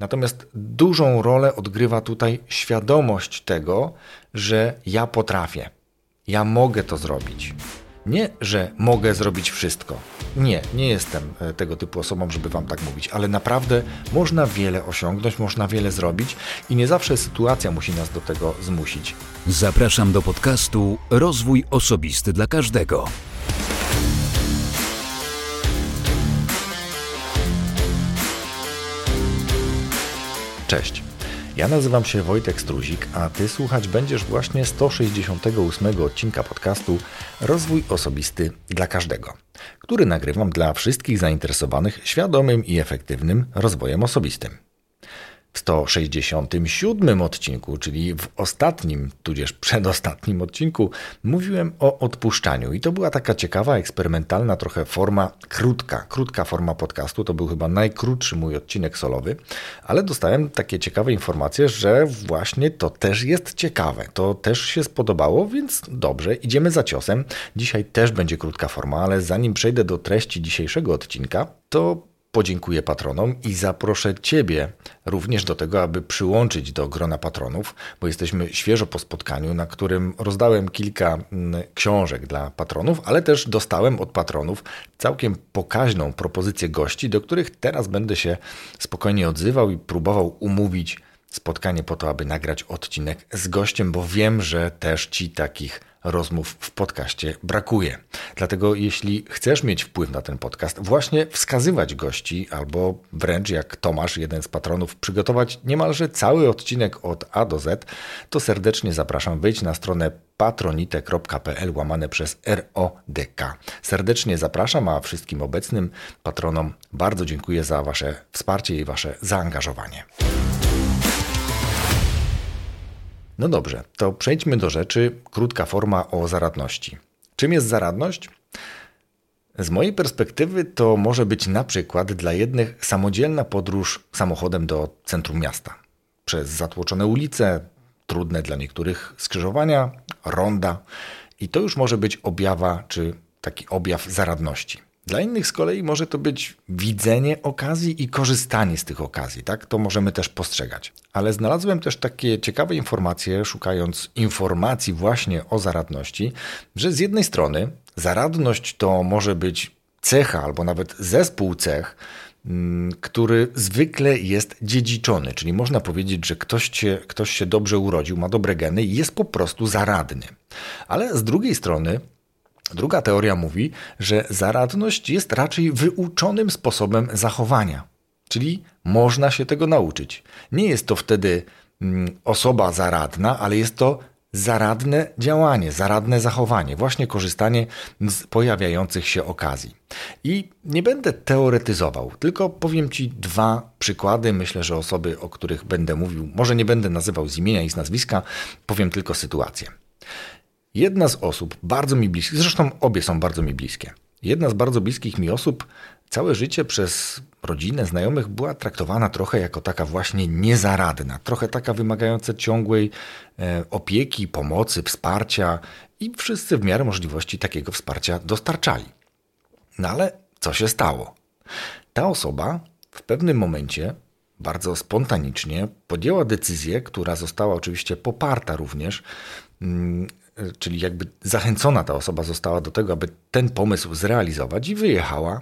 Natomiast dużą rolę odgrywa tutaj świadomość tego, że ja potrafię, ja mogę to zrobić. Nie, że mogę zrobić wszystko. Nie, nie jestem e, tego typu osobą, żeby wam tak mówić, ale naprawdę można wiele osiągnąć, można wiele zrobić i nie zawsze sytuacja musi nas do tego zmusić. Zapraszam do podcastu Rozwój Osobisty dla Każdego. Cześć. Ja nazywam się Wojtek Struzik, a Ty słuchać będziesz właśnie 168 odcinka podcastu Rozwój Osobisty dla Każdego, który nagrywam dla wszystkich zainteresowanych świadomym i efektywnym rozwojem osobistym. W 167 odcinku, czyli w ostatnim, tudzież przedostatnim odcinku, mówiłem o odpuszczaniu. I to była taka ciekawa, eksperymentalna trochę forma, krótka, krótka forma podcastu. To był chyba najkrótszy mój odcinek solowy, ale dostałem takie ciekawe informacje, że właśnie to też jest ciekawe. To też się spodobało, więc dobrze, idziemy za ciosem. Dzisiaj też będzie krótka forma, ale zanim przejdę do treści dzisiejszego odcinka, to podziękuję patronom i zaproszę Ciebie również do tego, aby przyłączyć do grona patronów, bo jesteśmy świeżo po spotkaniu, na którym rozdałem kilka mm, książek dla patronów, ale też dostałem od patronów całkiem pokaźną propozycję gości, do których teraz będę się spokojnie odzywał i próbował umówić spotkanie po to, aby nagrać odcinek z gościem, bo wiem, że też Ci takich rozmów w podcaście brakuje. Dlatego jeśli chcesz mieć wpływ na ten podcast, właśnie wskazywać gości, albo wręcz jak Tomasz, jeden z patronów, przygotować niemalże cały odcinek od A do Z, to serdecznie zapraszam. Wejdź na stronę patronite.pl łamane przez RODK. Serdecznie zapraszam, a wszystkim obecnym patronom bardzo dziękuję za Wasze wsparcie i Wasze zaangażowanie. No dobrze, to przejdźmy do rzeczy. Krótka forma o zaradności. Czym jest zaradność? Z mojej perspektywy to może być na przykład dla jednych samodzielna podróż samochodem do centrum miasta. Przez zatłoczone ulice, trudne dla niektórych skrzyżowania, ronda. I to już może być objawa czy taki objaw zaradności. Dla innych z kolei może to być widzenie okazji i korzystanie z tych okazji, tak? To możemy też postrzegać. Ale znalazłem też takie ciekawe informacje, szukając informacji właśnie o zaradności, że z jednej strony zaradność to może być cecha albo nawet zespół cech, mm, który zwykle jest dziedziczony, czyli można powiedzieć, że ktoś ktoś się dobrze urodził, ma dobre geny i jest po prostu zaradny. Ale z drugiej strony Druga teoria mówi, że zaradność jest raczej wyuczonym sposobem zachowania, czyli można się tego nauczyć. Nie jest to wtedy mm, osoba zaradna, ale jest to zaradne działanie, zaradne zachowanie, właśnie korzystanie z pojawiających się okazji. I nie będę teoretyzował, tylko powiem Ci dwa przykłady. Myślę, że osoby, o których będę mówił, może nie będę nazywał z imienia i z nazwiska, powiem tylko sytuację. Jedna z osób, bardzo mi bliskich, zresztą obie są bardzo mi bliskie. Jedna z bardzo bliskich mi osób całe życie przez rodzinę, znajomych była traktowana trochę jako taka właśnie niezaradna, trochę taka wymagająca ciągłej e, opieki, pomocy, wsparcia i wszyscy w miarę możliwości takiego wsparcia dostarczali. No ale co się stało? Ta osoba w pewnym momencie bardzo spontanicznie podjęła decyzję, która została oczywiście poparta również mm, czyli jakby zachęcona ta osoba została do tego, aby ten pomysł zrealizować i wyjechała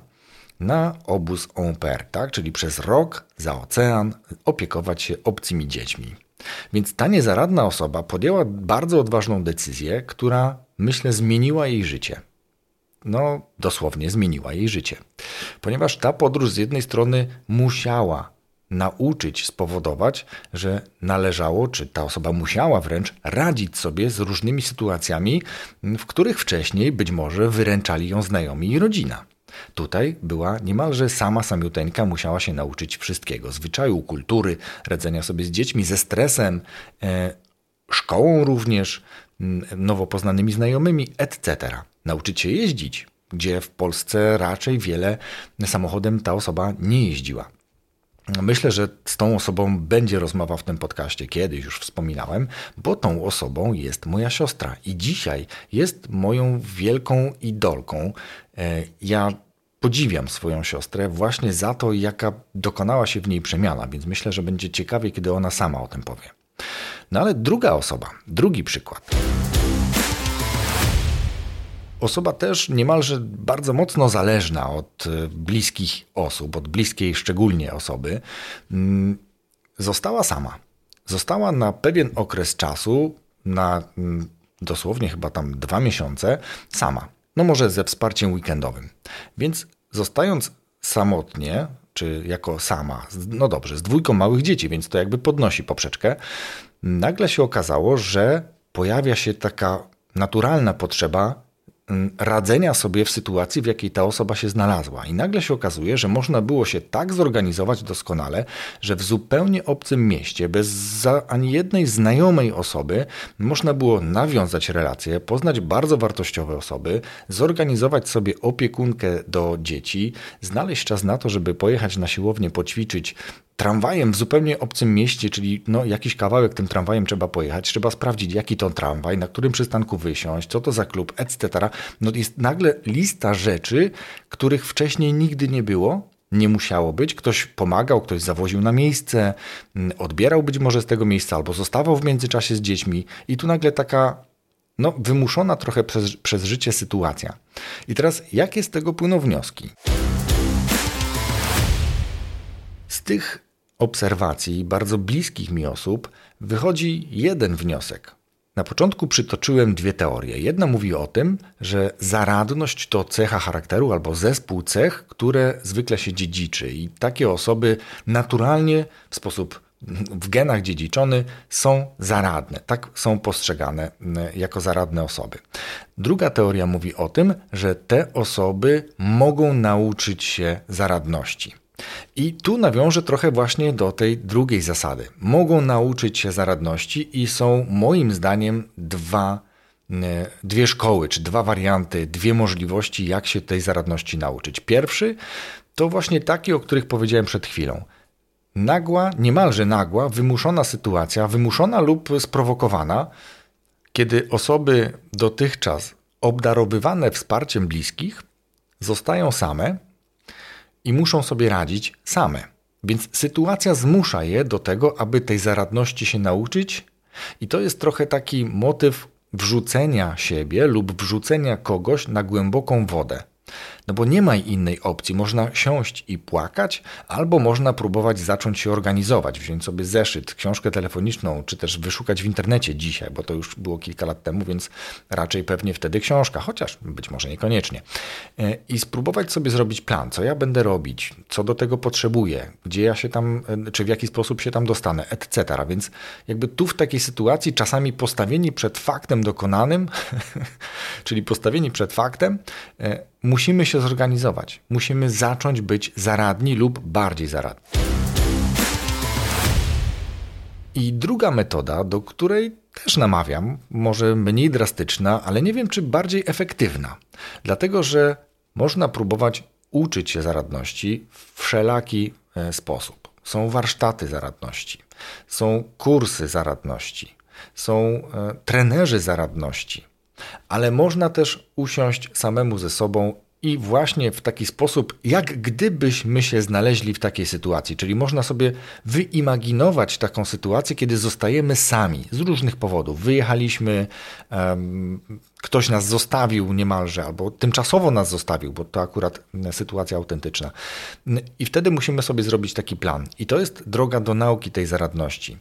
na obóz en pair, tak? czyli przez rok za ocean opiekować się obcymi dziećmi. Więc ta niezaradna osoba podjęła bardzo odważną decyzję, która myślę zmieniła jej życie. No, dosłownie zmieniła jej życie. Ponieważ ta podróż z jednej strony musiała nauczyć, spowodować, że należało, czy ta osoba musiała wręcz radzić sobie z różnymi sytuacjami, w których wcześniej być może wyręczali ją znajomi i rodzina. Tutaj była niemalże sama samiuteńka, musiała się nauczyć wszystkiego: zwyczaju, kultury, radzenia sobie z dziećmi, ze stresem, e, szkołą również, nowo poznanymi znajomymi, etc. Nauczyć się jeździć, gdzie w Polsce raczej wiele samochodem ta osoba nie jeździła. Myślę, że z tą osobą będzie rozmowa w tym podcaście, kiedyś już wspominałem, bo tą osobą jest moja siostra i dzisiaj jest moją wielką idolką. E, ja podziwiam swoją siostrę właśnie za to, jaka dokonała się w niej przemiana, więc myślę, że będzie ciekawie, kiedy ona sama o tym powie. No ale druga osoba, drugi przykład. Osoba też niemalże bardzo mocno zależna od e, bliskich osób, od bliskiej szczególnie osoby, mm, została sama. Została na pewien okres czasu, na mm, dosłownie chyba tam dwa miesiące, sama. No może ze wsparciem weekendowym. Więc zostając samotnie, czy jako sama, no dobrze, z dwójką małych dzieci, więc to jakby podnosi poprzeczkę, nagle się okazało, że pojawia się taka naturalna potrzeba radzenia sobie w sytuacji, w jakiej ta osoba się znalazła. I nagle się okazuje, że można było się tak zorganizować doskonale, że w zupełnie obcym mieście, bez ani jednej znajomej osoby, można było nawiązać relacje, poznać bardzo wartościowe osoby, zorganizować sobie opiekunkę do dzieci, znaleźć czas na to, żeby pojechać na siłownię, poćwiczyć, tramwajem w zupełnie obcym mieście, czyli no, jakiś kawałek tym tramwajem trzeba pojechać, trzeba sprawdzić, jaki to tramwaj, na którym przystanku wysiąść, co to za klub, etc. No jest nagle lista rzeczy, których wcześniej nigdy nie było, nie musiało być. Ktoś pomagał, ktoś zawoził na miejsce, mm, odbierał być może z tego miejsca albo zostawał w międzyczasie z dziećmi i tu nagle taka no, wymuszona trochę przez, przez życie sytuacja. I teraz jakie z tego płyną wnioski? Z tych obserwacji bardzo bliskich mi osób wychodzi jeden wniosek. Na początku przytoczyłem dwie teorie. Jedna mówi o tym, że zaradność to cecha charakteru albo zespół cech, które zwykle się dziedziczy i takie osoby naturalnie w sposób w genach dziedziczony są zaradne, tak są postrzegane jako zaradne osoby. Druga teoria mówi o tym, że te osoby mogą nauczyć się zaradności. I tu nawiążę trochę właśnie do tej drugiej zasady. Mogą nauczyć się zaradności i są moim zdaniem dwa, dwie szkoły, czy dwa warianty, dwie możliwości, jak się tej zaradności nauczyć. Pierwszy to właśnie taki, o których powiedziałem przed chwilą. Nagła, niemalże nagła, wymuszona sytuacja, wymuszona lub sprowokowana, kiedy osoby dotychczas obdarowywane wsparciem bliskich zostają same i muszą sobie radzić same. Więc sytuacja zmusza je do tego, aby tej zaradności się nauczyć, i to jest trochę taki motyw wrzucenia siebie lub wrzucenia kogoś na głęboką wodę. No bo nie ma innej opcji. Można siąść i płakać, albo można próbować zacząć się organizować, wziąć sobie zeszyt, książkę telefoniczną, czy też wyszukać w internecie dzisiaj, bo to już było kilka lat temu, więc raczej pewnie wtedy książka, chociaż być może niekoniecznie. E, I spróbować sobie zrobić plan, co ja będę robić, co do tego potrzebuję, gdzie ja się tam, e, czy w jaki sposób się tam dostanę, etc. Więc jakby tu w takiej sytuacji czasami postawieni przed faktem dokonanym, czyli postawieni przed faktem, e, musimy się zorganizować. Musimy zacząć być zaradni lub bardziej zaradni. I druga metoda, do której też namawiam, może mniej drastyczna, ale nie wiem czy bardziej efektywna. Dlatego, że można próbować uczyć się zaradności w wszelaki e, sposób. Są warsztaty zaradności, są kursy zaradności, są e, trenerzy zaradności, ale można też usiąść samemu ze sobą i właśnie w taki sposób, jak gdybyśmy się znaleźli w takiej sytuacji. Czyli można sobie wyimaginować taką sytuację, kiedy zostajemy sami z różnych powodów. Wyjechaliśmy, um, ktoś nas zostawił niemalże, albo tymczasowo nas zostawił, bo to akurat sytuacja autentyczna. I wtedy musimy sobie zrobić taki plan. I to jest droga do nauki tej zaradności.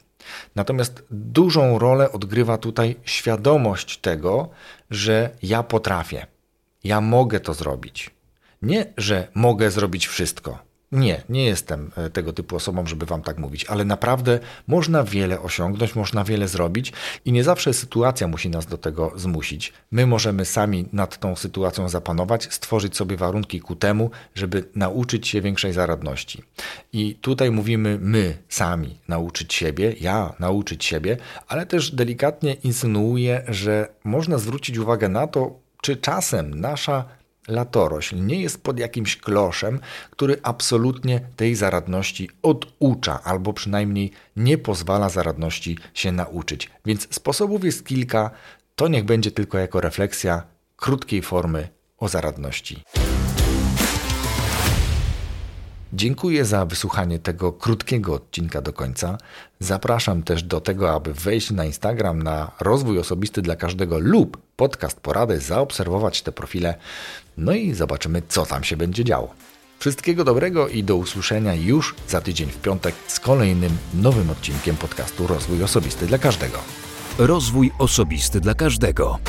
Natomiast dużą rolę odgrywa tutaj świadomość tego, że ja potrafię ja mogę to zrobić. Nie, że mogę zrobić wszystko. Nie, nie jestem e, tego typu osobą, żeby wam tak mówić, ale naprawdę można wiele osiągnąć, można wiele zrobić i nie zawsze sytuacja musi nas do tego zmusić. My możemy sami nad tą sytuacją zapanować, stworzyć sobie warunki ku temu, żeby nauczyć się większej zaradności. I tutaj mówimy my sami nauczyć siebie, ja nauczyć siebie, ale też delikatnie insynuuję, że można zwrócić uwagę na to, czy czasem nasza latorośl nie jest pod jakimś kloszem, który absolutnie tej zaradności oducza, albo przynajmniej nie pozwala zaradności się nauczyć. Więc sposobów jest kilka, to niech będzie tylko jako refleksja krótkiej formy o zaradności. Dziękuję za wysłuchanie tego krótkiego odcinka do końca. Zapraszam też do tego, aby wejść na Instagram na rozwój osobisty dla każdego lub podcast porady, zaobserwować te profile, no i zobaczymy, co tam się będzie działo. Wszystkiego dobrego i do usłyszenia już za tydzień w piątek z kolejnym nowym odcinkiem podcastu Rozwój Osobisty dla każdego. Rozwój osobisty dla każdego.